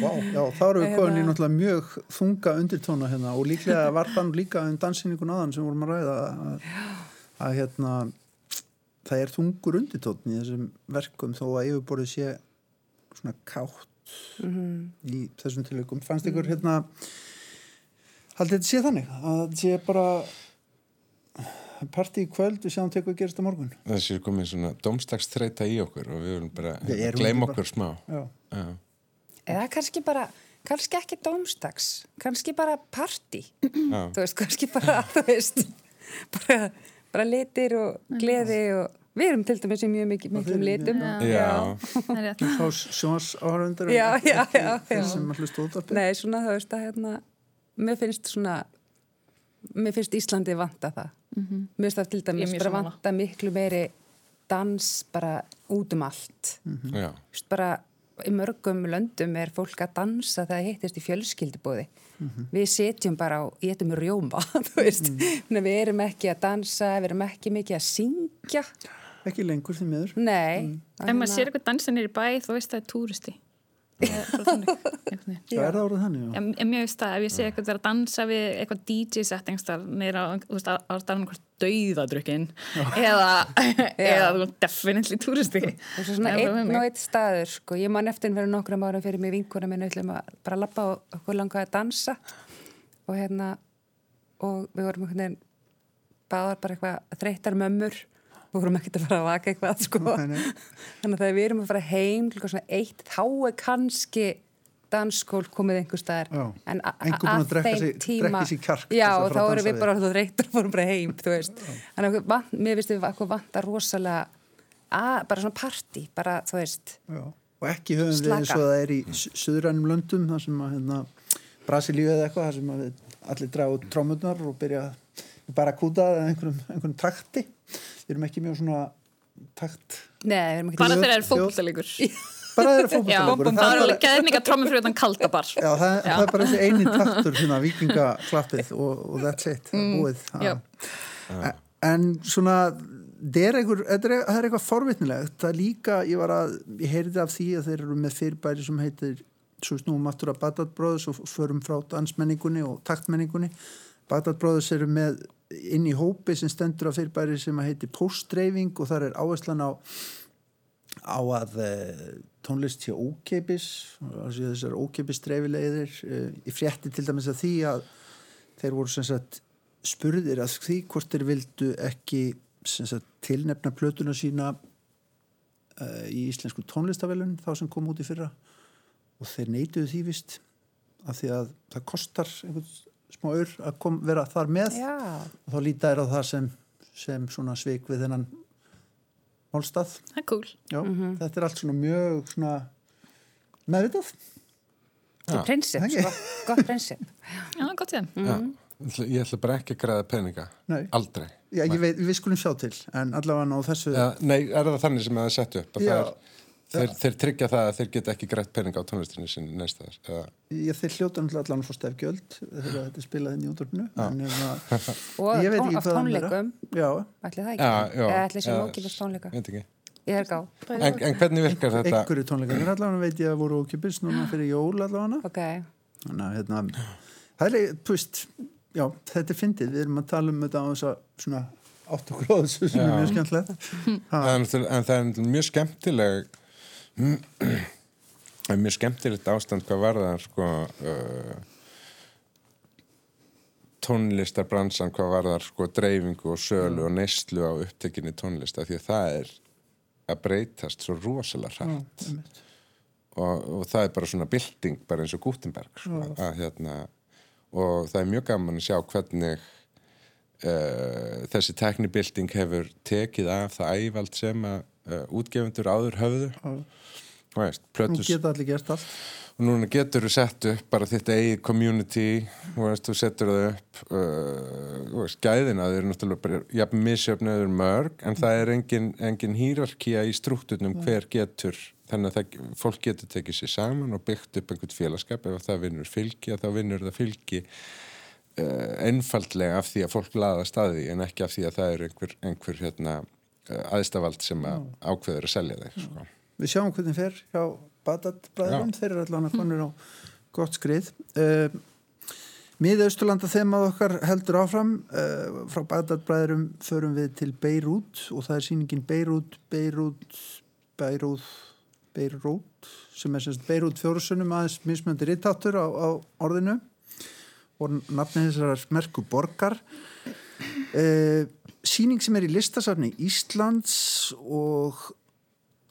Vá, já, þá erum við Hérna- komin í náttúrulega mjög þunga undirtóna hérna og líklega var þann líka um dansinningun aðan sem vorum að ræða að, að hérna það er þungur undirtótn í þessum verkum þó að yfirborðið sé svona kátt í þessum tilökum. Fannst ykkur hérna haldið þetta sé þannig að þetta sé bara partí í kvöld við sjáum tekur að gerast á morgun. þessi er komið svona domstagsþreita í okkur og við viljum bara bara- okkur smá Já. Já. Eða kannski bara, kannski ekki dómstags, kannski bara partí. Þú veist, kannski bara, þú veist, bara, bara litir og gleði og við erum til dæmis í mjög mikið, miklum litum. Já. Það er rétt. Þá sjóns áhörundur Já, já, já, já. sem hlusta út af Nei, svona þú veist að hérna, mér finnst svona, mér finnst Íslandi vanta það. Mér finnst það til er dæmis bara sammála. vanta miklu meiri dans bara út um allt. Já. Þú veist, bara í mörgum löndum er fólk að dansa þegar það hittist í fjölskyldubóði. Við setjum bara og getum rjóma, þú veist. Mm. Við erum ekki að dansa, við erum ekki mikið að syngja. Ekki lengur því miður. Nei. Ef maður sér eitthvað dansin er í bæ, þú veist það er túristi. Það er bara þannig, er já. En, en mér veist það, ef ég sé eitthvað að dansa við eitthvað á, þú veist, á staðan hvort dauðadrukkin eða, eða definitely túristi. Svona Það er bara einn og einn staður, sko. Ég man eftir fyrir nokkrum árum fyrir mig vinkuna minni ætlum að bara lappa og okkur langaði að dansa og hérna og við vorum einhvern veginn báðar bara eitthvað þreytar mömmur við vorum ekkert að fara að vaka eitthvað, sko. Þannig að þegar við erum að fara heim eitt, þá er kannski dansskól komið einhver staðar. Já. en að að þeim sig- tíma kjark já að og þá að erum við bara þú þreytur og fórum bara heim þannig að mér finnst við okkur vanta rosalega að, bara svona partí bara þú veist. Já, og ekki höfum við eins og það er í suðrænum löndum þar sem að hérna, Brasilíu eða eitthvað þar sem að við allir draga út trómurnar og byrja bara að kúta eða einhverjum, einhverjum takti við erum ekki mjög svona takt Nei, við erum ekki Bara þegar það er fókbaltalegur. bara þeirra Já, fótballtalegur það er alveg mikið trómið fyrir utan kaldabar. Já, það, það er bara þessi eini taktur hérna, vikingaklappið og, og that's it það er búið. Já. En- en svona það er, einhver, er, það er eitthvað forvitnilegt. Það er líka, ég var að ég heyrði af því að þeir eru með fyrirbæri sem heitir svo snúum aftur að Bagdad Brothers og förum frá dansmenningunni og taktmenningunni. Bagdad Brothers eru með inn í hópi sem stendur af fyrirbæri sem að heitir postdreifing og þar er áherslan á á að e, tónlist sé ókeipis þessar ókeipis dreifilegðir e, í frétti til dæmis að því að þeir voru sem sagt spurðir að því hvort þeir vildu ekki sagt tilnefna plötuna sína e, í íslensku tónlistavelun þá sem kom út í fyrra. Og þeir neituðu því vist af því að það kostar einhvern smá ör að kom, vera þar með. Já, og þá líta þér á það sem, sem svona svik við þennan málstað. Það er cool. Já, þetta er allt svona mjög svona meðvitað. þetta er prinsip, sko, gott prinsip Já, gott sér. Já. Ég ætla bara ekki að græða peninga. Nei. aldrei. Já, ég veit, við skulum sjá til, en allavega á þessu, ja, Nei, er það þannig sem það er sett upp? Að Já. það er, þeir, þeir tryggja það að þeir geta ekki grætt peninga á tónlistinu sinni næstaðar eða, ég þeir hljóta náttúrulega allan fá stefgjöld þegar þetta er spilað inn í hérna, og af tónleikum. Ætli það ekki, ætli sem já, ókipist tónleika veit ekki. ég er gá, En, en hvernig virkar þetta? einhverju tónleikarnir allavega veit ég að voru ókipis núna fyrir jól allavega. ok. Þannig að hérna, það er, veist, já, þetta er fyndið, við erum að tala um þetta á þess að svona átt okkur á þessu sem er mjög skemmtilegt. Ha, en, en það er mjög skemmtileg það er mjög skemmtilegt ástand hvað varðar sko uh, tónlistarbransan hvað varðar sko dreifingu og sölu og neyslu á upptekinni tónlista því að það er að breytast svo rosalega hrætt einmitt. og, og það er bara svona bylting bara eins og Gutenberg sko, að, hérna, og það er mjög gaman að sjá hvernig uh, þessi teknibylting hefur tekið af það ævald sem að útgefundur áður höfðu. Plötus geta allir gert allt. og núna getur þú sett upp bara þitt eigið community þú setur það upp uh, og veist, gæðina þau eru náttúrulega bara jafn misjöfnöður mörg en það er engin, engin hýrarkía í strukturnum hver getur þannig að það, fólk getur tekið sér saman og byggt upp einhvern félagskap. Ef það vinnur fylgi þá vinnur það fylgi uh, einfaldlega af því að fólk laða staði en ekki af því að það er einhver, einhver hérna, uh, aðstafald sem að ákveður að selja þeir sko. Við sjáum hvernig fer hjá Badat-bræðum, þeir eru allan að konur á gott skrið. Uh, Miðausturlanda þemað okkar heldur áfram, uh, frá Badat-bræðurum förum við til Beirut og það er síningin Beirut, Beirut, Beirut, Beirut, sem er semst Beirut fjórusunum aðeins mismöndi rittáttur á, á orðinu og nafni þessar merku borgar. Uh, síning sem er í listasafni Íslands og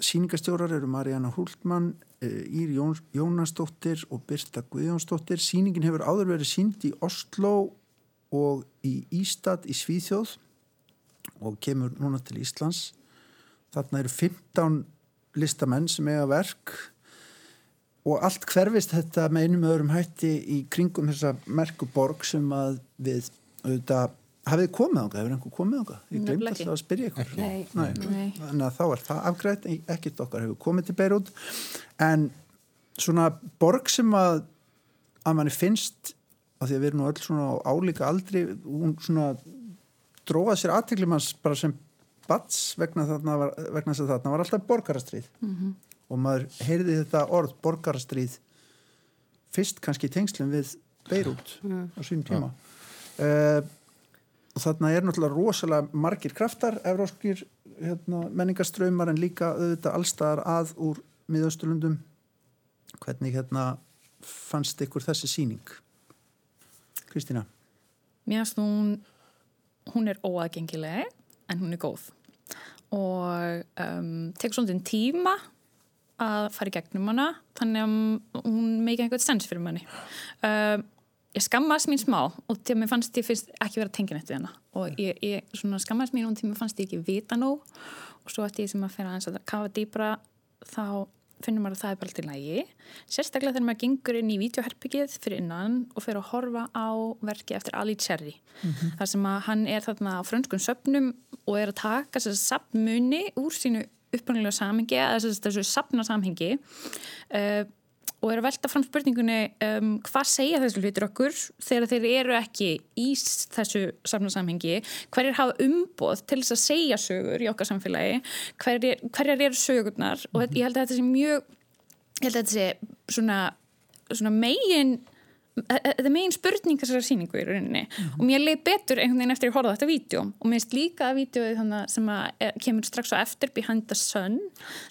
Sýningastjórar eru Marjana Húltmann, Ír Jón, Jónasdóttir og Birta Guðjónsdóttir. Sýningin hefur áður verið sínd í Oslo og í Ístad í Svíþjóð og kemur núna til Íslands. Þarna eru 15 listamenn sem eiga verk og allt hverfist þetta með einum öðrum hætti í kringum þessa merkuborg sem að við auðvitað Hafið komið ánga? Hefur einhver komið ánga? Ég glemt alltaf að spyrja ykkur. Nei. Nei. Þannig að þá er það afgrætt, ekkert okkar hefur komið til Beirut. En svona borg sem að, að manni finnst, af því að við erum nú öll svona á álíka aldri, hún svona dróða sér aðtekli manns bara sem bats vegna, þarna var, vegna þess að þarna var alltaf borgarastrið. -hmm. Og maður heyrði þetta orð borgarastrið fyrst kannski í tengslum við Beirut á sínum tíma. Uh, og þarna er náttúrulega rosalega margir kraftar, evróskir hérna, menningarströymar en líka auðvitað allstaðar að úr miðausturlundum hvernig hérna fannst ykkur þessi síning Kristína? Mér finnst hún, hún er óaðgengileg en hún er góð. Og um, tekur svolítið tíma að fara í gegnum hana þannig að hún meikið einhvern sens fyrir manni. Um, ég skammast mín smá og til að mér fannst ég fyrst ekki vera tenginett við hana og ég, ég skammast mín og til að mér fannst ég ekki vita nóg. Og svo ætti ég sem að fyrir aðeins að kafa dýbra þá finnum maður að það er bara alltaf lægi sérstaklega þegar maður gengur inn í vídeoherbyggið fyrir innan og fyrir að horfa á verki eftir Ali Cherry. Þar sem að hann er þarna á frönskun söpnum og er að taka þess að sapnmuni úr sínu upprunalega samhengi eða þess að þessu sapna samhengi uh, og er að velta fram spurningunni um, hvað segja þessu hlutur okkur þegar þeir eru ekki í þessu samhengi, hverjir hafa umboð til þess að segja sögur í okkar samfélagi, hverjir, hverjir eru sögurnar? Og þetta- ég held að þetta sé mjög ég held að þetta sé svona, svona megin þetta er megin spurning þessara sýningu í rauninni. Og mér leið betur einhvern veginn eftir að horfa þetta vídeo. Og mér finnst líka að þannig sem að er, kemur strax á eftir Behind the Sun.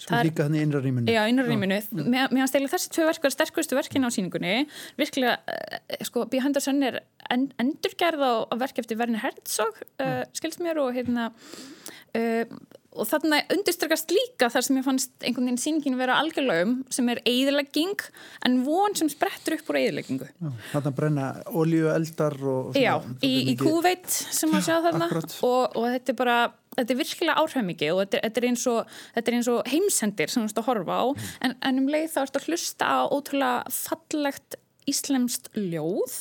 Sem Það líka hann í innra rýminu. Já, innarrýminu. Mér mér fannst eiginlega þessi tvö verk vera sterkustu verkin á sýningunni. Virkilega, eh, sko, Behind the Sun er en, endurgerð á, á verk eftir Werner Herzog, uh, skilst mér, og hérna, uh, og þarna undirstrakast líka þar sem ég fannst einhvern veginn sýningin vera algjörlegum sem er eigðlegging en von sem sprettur upp úr eigðleggingu. þarna brenna olíu eldar og svona- Já, í, í kúveit sem að sjá þarna. og, og þetta er bara þetta er virkilega áhrifmikið og þetta þetta er eins og þetta er eins og heimsendir sem þú ert að horfa á. En, en um leið þá ert að hlusta á ótrúlega fallegt íslemst ljóð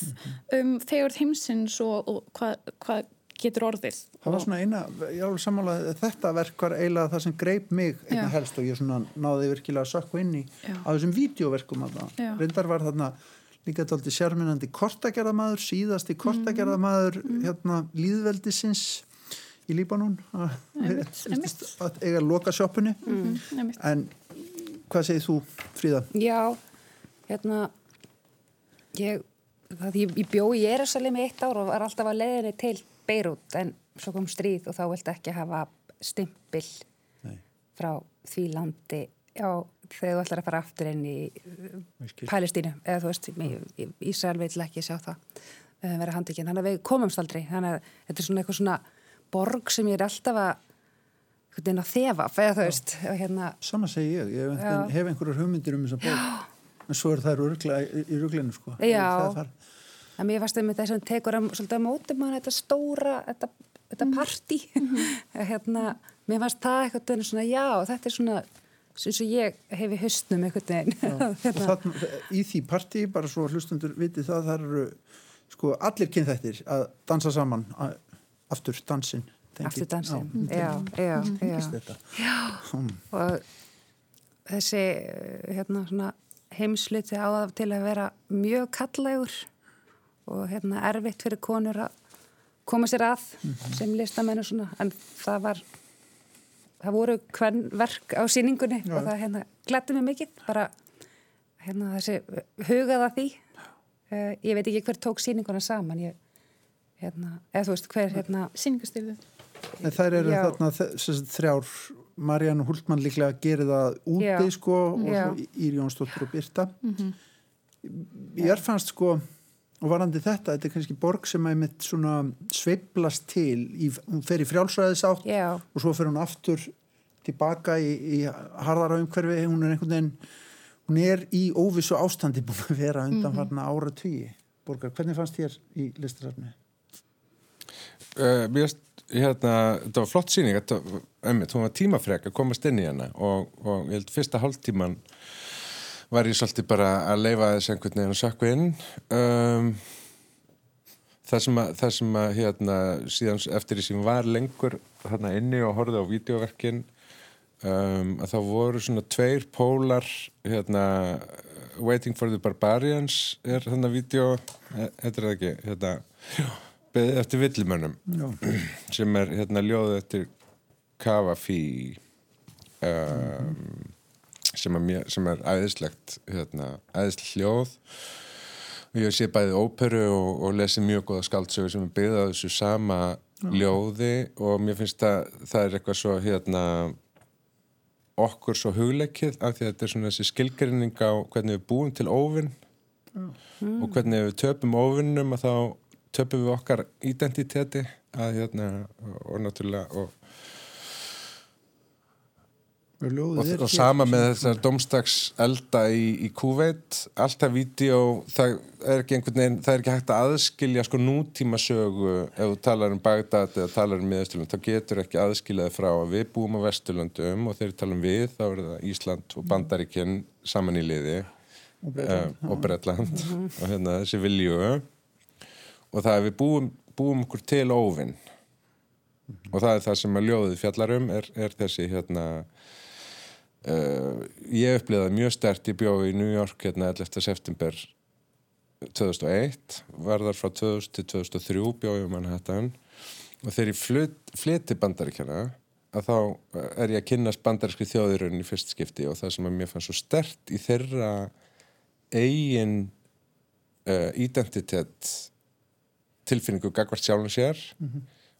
um þegar heimsins og, og hvað hva getur orðið Það var svona eina, ég alveg að þetta verk var eiginlega það sem greip mig einna Já. helst og ég svona náði virkilega að sökku inn í Já. á þessum vídeoverkum að það. Reyndar var þarna líka tólti sérminandi kortagerðamaður, síðasti kortagerðamaður hérna líðveldisins í Líbanón að, að eiga að loka sjoppunni mm. en hvað segir þú Fríða? Já, hérna ég, það, ég, ég bjó í Jerasalim í eitt ár og var alltaf að leiðinni til Beirut en svo kom stríð og þá vildi ekki hafa stimpil Nei. frá því landi já, þegar þú ætlar að fara aftur inn í. Palestínu eða þú veist, í- Ísrael vil ekki sjá það höfum verið handikinn, þannig að við komumst aldrei þannig að þetta er svona eitthvað svona borg sem ég er alltaf að þefa, eða þú veist hérna, Sama segi ég, ég hef, Já. einhverjar hugmyndir um þessa bók en svo er það í, ruglinu sko Já. Það er þar. Að mér fannst þetta sem tekur að, svolítið að móti maður þetta stóra þetta, þetta partí. Hérna, mér fannst það eitthvað svona, já, þetta er svona eins og ég hef í haustnum eitthvað veginn. Og hérna, þarna, í því partí, bara svo hlustundur viti það, það eru sko allir kynþættir að dansa saman að, aftur dansin aftur dansin Já, já, já, já. Hmm. og þessi hérna svona heimsluti á það til að vera mjög kallægur og hérna erfitt fyrir konur að koma sér að sem listamenn og svona en það var það voru hvern verk á síningunni Já. og það hérna glætti mig mikið bara hérna þessi hugað að því uh, ég veit ekki hver tók síninguna saman ég, hérna, eða þú veist hver hérna Sýningastyrðu. En þær eru Já. þarna sem þrjár Marianne Hultmann líklega gerir það úti Já. sko og Íri Jónsdóttur og Birta Ég er fannst sko og varandi þetta, þetta er kannski borg sem er mitt svona sveiblast til í, hún fer í frjálsræðisátt já, og svo fer hún aftur tilbaka í, í harðara umhverfi. Hún er einhvern veginn hún er í óvissu ástandi búin að vera undanfarna ára tíi Borgar, hvernig fannst þér í listasafni? Uh, mér finnst, hérna, þetta var flott síning, þetta, einmitt, hún var tímafrek að komast inn í hana og, og ég held fyrsta hálftíman var ég svolítið bara að leifa þess einhvern veginn að sökku inn. Um, það sem að, það sem að hérna, síðan eftir því sem var lengur hérna inni og horfði á vídeoverkin um, að þá voru svona tveir pólar hérna Waiting for the Barbarians er hérna vídeo, þetta er það ekki hérna, beðið eftir villimönnum sem er hérna ljóðið eftir Kavafi um, sem, er mér, sem er æðislegt hérna, æðislegt hljóð. Ég sé bæði óperu og, og lesi mjög góða skáldsögur sem er byggðið á þessu sama ljóði og mér finnst að það er eitthvað svo hérna okkur svo hugleikið af því að þetta er svona þessi skilgrinning á hvernig við búum til óvinn og hvernig við töpum óvinnum að þá töpum við okkar identiteti að hérna og, og náttúrulega og, Og, er hér. sama með þessar domstags elda í, í Kuveit alltaf vídeo, það er ekki einhvern veginn, það er ekki hægt að aðskilja sko nútíma sögu ef þú talar um Bagdad eða talar um miðasturlund þá getur ekki aðskiljaði frá að við búum á vesturlöndum og þegar við talum við þá er það Ísland og Bandaríkinn saman í liði Og Bretland, eh, og Bretland. Og hérna þessi vilju. Og það er við búum, búum okkur til óvinn. Og það er það sem að ljóðið fjallar um er, er þessi hérna uh, ég upplýði það mjög stert ég bjóði í New York hérna 11. september 2001 var þar frá 2000 til 2003 bjóði um Manhattan og þegar ég flut, flyti bandaríkjana að þá eh, er ég að kynast bandarískri þjóðirun í fyrst skipti og það sem að mér fannst svo stert í þeirra eigin uh, identitet tilfinningu gagvart sjálfum sér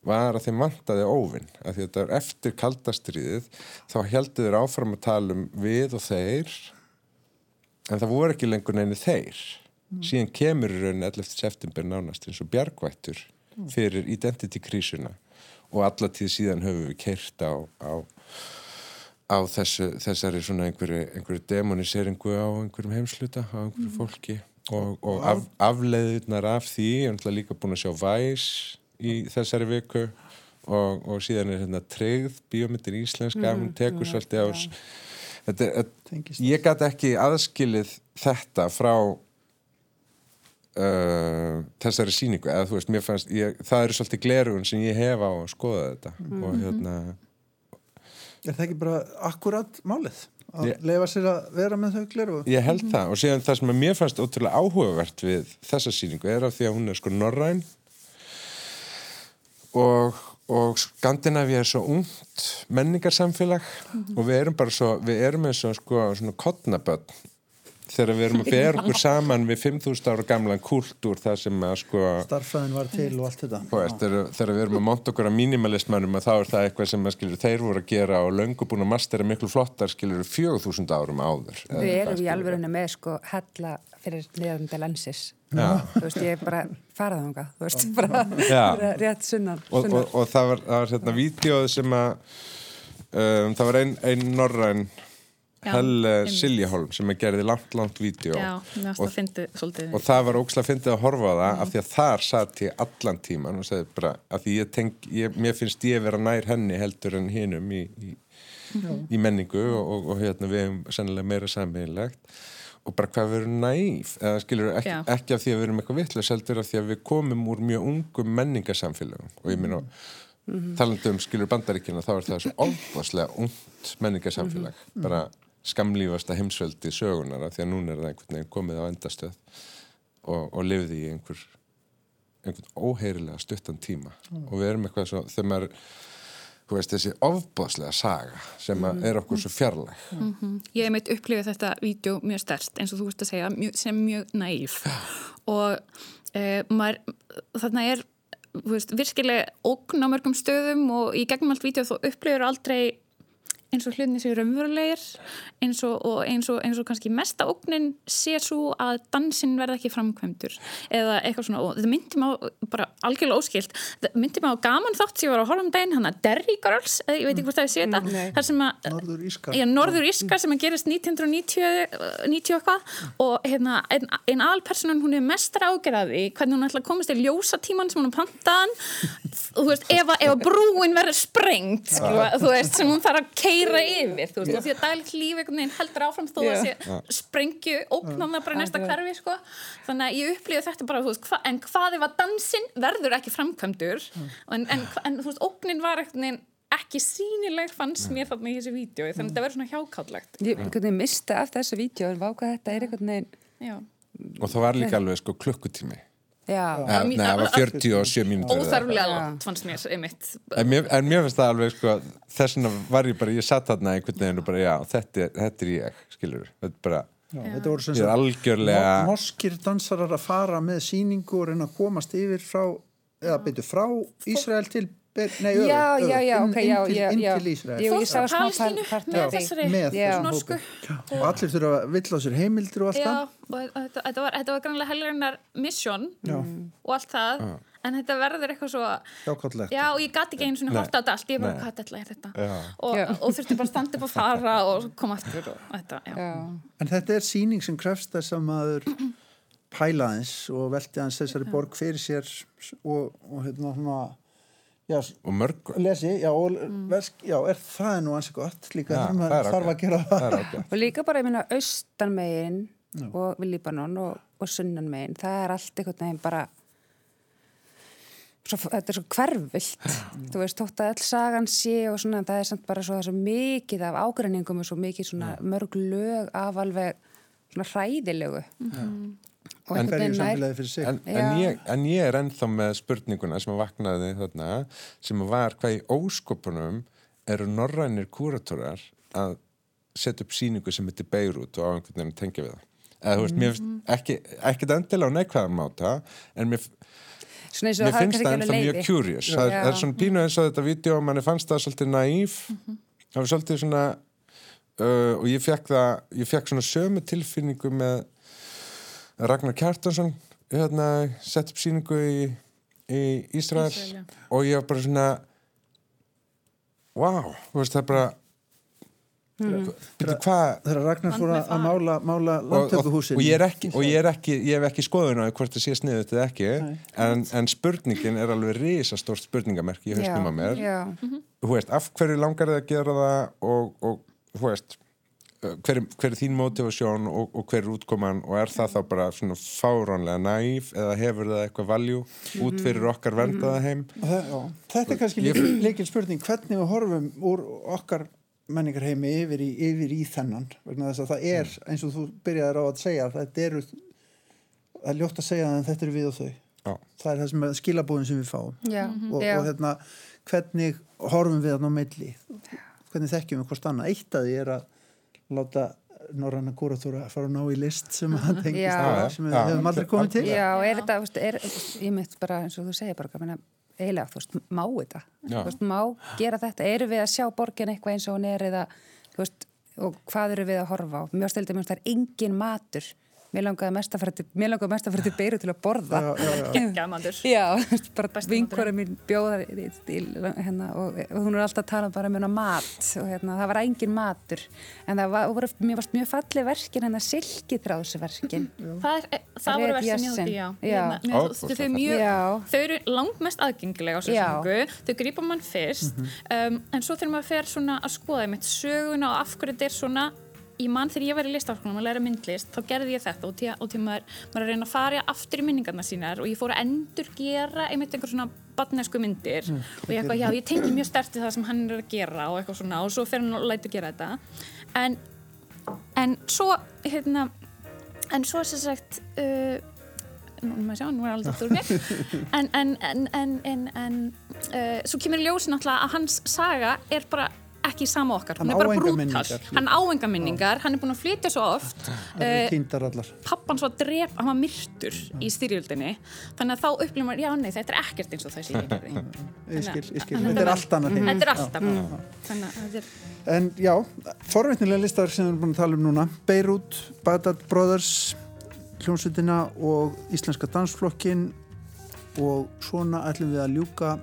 var að þeim vantaði óvinn. Að því að þetta er eftir kaldastriðið þá heldur þeir áfram að tala um við og þeir en það voru ekki lengur neini þeir. Síðan kemur í raunin 11. september nánast eins og bjargvættur fyrir identity krísuna. Og alla tíð síðan höfum við keirt á, á, á þessu, þessari svona einhverju, einhverju demoniseringu á einhverjum heimsluta, á einhverju fólki. Og, og af, afleiðunar af því, ég er náttúrulega líka búin að sjá Væs í þessari viku og, og síðan er hérna treyð bíómyndin íslenska, hún tekur svolítið á s- þetta, Tengist. ég gæti ekki aðskilið þetta frá uh, þessari síningu eða þú veist, mér fannst, ég, það eru svolítið glerugun sem ég hef á að skoða þetta og hérna Er það ekki bara akkurat málið? Að Ég- leifa sér að vera með þau gleru? Ég held það og síðan það sem að mér fannst ótrúlega áhugavert við þessa sýningu er af því að hún er sko norræn og, og Skandinavíu er svo ungt menningarsamfélag og við erum bara svo, við erum eins og sko svona kottnaböld þegar við erum að bera okkur saman við 5000 ára gamlan kultúr það sem að sko Starfræðin var til og allt þetta. Veist, þegar, þegar við erum að monta okkur að mínimalismannum að þá er það eitthvað sem að skilur þeir voru að gera og löngu búin að mastera miklu flottar skilur 4000 árum áður við erum í alvörunni með sko hella fyrir niðurandi lensis Já. þú veist, ég er bara farað þangað þú veist, bara, bara rétt sunnan, og, og, og það var, var hérna vídeoð sem að um, það var ein, ein norræn Helle. Siljaholm sem að gerði langt, langt vídeo. Og- að og það var ókslega fyndið að horfa á það af því að þar satt ég allan tíman og segði bara að því ég tenk, ég, mér finnst ég vera nær henni heldur en hinum í, í, í menningu og, og, og hérna við hefum sennilega meira sammeðilegt og bara hvað við erum næf eða skilur ekki, ekki af því að við erum eitthvað vitlega heldur af því að við komum úr mjög ungum menningarsamfélögum. Og ég minna talandi um skilur bandaríkina þá er það svo ofaslega ungt menningarsamfélag. Bara skamlífasta heimsveldi sögunar af því að núna er það einhvern veginn komið á endastöð og, og lifði í einhver einhvern óheyrilega stuttan tíma. Og við erum eitthvað svo, þegar maður þú veist, þessi ofbáslega saga sem mm. er okkur svo fjarlæg. Ég hef meitt upplifið þetta vídeo mjög stærst eins og þú veist að segja mjög, sem mjög næf og e, maður, þarna er veist, virkilega ógn á mörgum stöðum og í gegnum allt vídeo þú upplifir aldrei eins og hlutinni séu raunverulegir eins og, og eins, og, eins og kannski mesta ógnin sé svo að dansin verða ekki framkvæmdur. Eða eitthvað svona og þetta myndi á bara algjörlega óskilt þetta myndi á gaman þátt sem ég var að horfa um daginn hann að Derry Girls, eða ég veit ekki hvort það ég sé þetta nei. þar sem að Norður Ískar Já, Norður Íska sem að gerist 1990 90 eitthvað. Og hérna, ein, ein aðalpersonan hún er mestar ágjörði hvernig hún ætla að komast í ljósa tíman sem hún er pantaðan. Þú veist, ef, að- brúin verður sprengt þú veist, sem hún þarf að keira yfir þú veist, og því að daglegt líf einhvern veginn heldur áfram þó að Já. sé sprengju óknána bara næsta hverfi sko. þannig að ég upplýði þetta bara þú veist, hva, en hvað ef að dansinn verður ekki framkvæmdur en, en, en þú veist, óknin var einhvern veginn ekki sínileg fannst mér þarna í þessu vídeo þannig að þetta verður svona hjákáltlegt Ég einhvern veginn mista af þessu vídeo en váka þetta er einhvern veginn Já. og það var líka alveg sko klukkutími það var 47 mínútur óþarflega langt fannst mér einmitt. En mér, en mér finnst það alveg sko, þess vegna var ég bara, ég satt þarna einhvern veginn og bara, já, þetta er, þetta er ég, skilur þetta er bara, Já, þetta voru er sagt algjörlega no- norskir dansarar að fara með síningu og reyna að komast yfir frá eða byrju frá Ísrael til Ber- nei, öfugt, já, öfugt, já, já, ok, inn, já, til, já, inn já. til Ísrael Jú, fólk ég sá frá smá Palestínu með þessari með Já. þessum norsku og allir þurfa að vill á sér heimildir og allt Já, það og þetta, þetta var, þetta var grannlega helgarinnar mission Já. og allt það en þetta verður eitthvað svo Já, og ég gati ekki einu svona horta á þetta allt ég bara, hvað þetta er þetta Já. og, Já. og þurfti bara að standa upp og fara og koma aftur og þetta, já, Já. en þetta er síning sem krefst þess að maður pælaðins og velti hans þessari borg fyrir sér og, og hérna svona já, og mörg lesi, já, og versk, já, er það er nú ansi gott líka það er maður þarf að gera það Og líka bara, ég minna, austanmegin og við Líbanon og, og sunnanmegin, það er allt einhvern veginn bara svo, þetta er svo hverfilt. Þú veist, þótt að all sagan sé og svona, það er samt bara svo, það er svo mikið af ágreiningum og svo mikið svona mörg lög af alveg svona hræðilegu. Og en einhvern hverju veginn nær samfélagi fyrir sig. En, en, ég, en ég er ennþá með spurninguna sem að vaknaði þarna sem var hvað í óskopunum eru norrænir kúratorar að setja upp síningu sem heitir Beirut og á einhvern veginn tengja við það. Eða þú veist, mér finnst ekki, ekki endilega á neikvæðan máta en mér, svona eins og mér það finnst það ennþá mjög curious. Það, er- Já. það er svona pínu eins og þetta vídeo og manni fannst það svolítið naív það var svolítið svona uh, og ég fekk það ég fekk svona sömu tilfinningu með Ragnar Kjartansson hérna, sett upp síningu í, í Ísrael Ísrael, já. og ég var bara svona wow, þú veist það er bara Mm. byrju hvað? þegar Ragnar fór að mála, mála og, og, og ég er ekki og ég er ekki, ég hef ekki skoðun á hvort það sé sniðut eða ekki en, en spurningin er alveg risastórt spurningamerki í hausnum að mér. já, þú veist, af hverju langar þið að gera það og, og þú veist hver, er- hver er þín motivasjón og, og hver er útkoman og er það þá bara svona fáránlega næf eða hefur það eitthvað valjú út fyrir okkar verndaða heim? Og það, þetta er kannski Ég- leikil spurning hvernig við horfum úr okkar menningarheimi yfir í, yfir í þennan? Vegna þess að það er, eins og þú byrjaðir á að segja þetta eru það er ljótt að segja það en þetta eru við og þau. Já. það er það sem er skilabúðin sem við fáum. Já, og, já. og hérna, hvernig horfum við þarna á milli? Hvernig þekkjum við hvort annað? Eitt að því er að láta Norranna Kúratúra fara að ná í list sem að tengist Já. það sem við hefum aldrei komið til. Já, er þetta, veist, er, ég mitt bara eins og þú segir bara, eiginlega, þú veist, má þetta, þú veist, má gera þetta, eru við að sjá borgin eitthvað eins og hún er eða, þú veist, og hvað eru við að horfa á, mjög stildi mér, það er engin matur, mér langaði mest að fara til, mér langaði mest að fara til Beiru til að borða. Besti vinkora mín bjóðar í, í, hérna, og, og hún er alltaf að tala bara um mat og hérna, það var engin matur. En það var, voru, mér varst mjög fallið verkin hérna silkitráðsverkin það, er, það voru. Hérna, mér- Ofboðslega þau, mjög, Já. þau eru langt mest aðgengilega á Já. sérsengu, þau grípa mann fyrst um, en svo þegar maður fer svona að skoða mitt söguna og af hverju þetta er svona ég mann þegar ég var í listafskólanum að læra myndlist þá gerði ég þetta og til, og til maður, maður er að reyna að fara aftur í minningarna sínar og ég fór að endur gera einmitt einhver svona badnesku myndir. Og ég eitthvað, já, ég tengi mjög sterti það sem hann er að gera og eitthvað svona og svo fer hann og lætur gera þetta. En, en svo hérna en svo sem sagt uh, nú maður sjá, nú er úr mér en, en, en, en, en, en uh, svo kemur í ljósi náttúrulega að hans saga er bara ekki sama okkar, Hann hún er bara á engar brútal minningar. hann á enga minningar, hann er búin að flytja svo oft. Allar. pappan svo að drep, hann var myrtur í styrjöldinni, þannig að þá upplifum maður, já nei, þetta er ekkert eins og það sé ég Þetta er allt annað heim. þetta er þetta er En já, forveitnilega listaverk sem við erum búin að tala um núna. Beirut, Bagdad Brothers, hljómsveitina og Íslenska dansflokkin. Og svona ætlum við að ljúka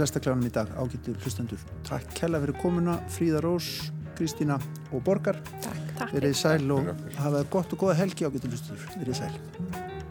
lestaklæðunum í dag ágættur hlustendur. Takk kella fyrir komuna, Fríða Rós, Kristína og Borgar. takk, takk Verið sæl og fyrir okkur. hafa gott og góða helgi ágættur hlustendur. Verið sæl.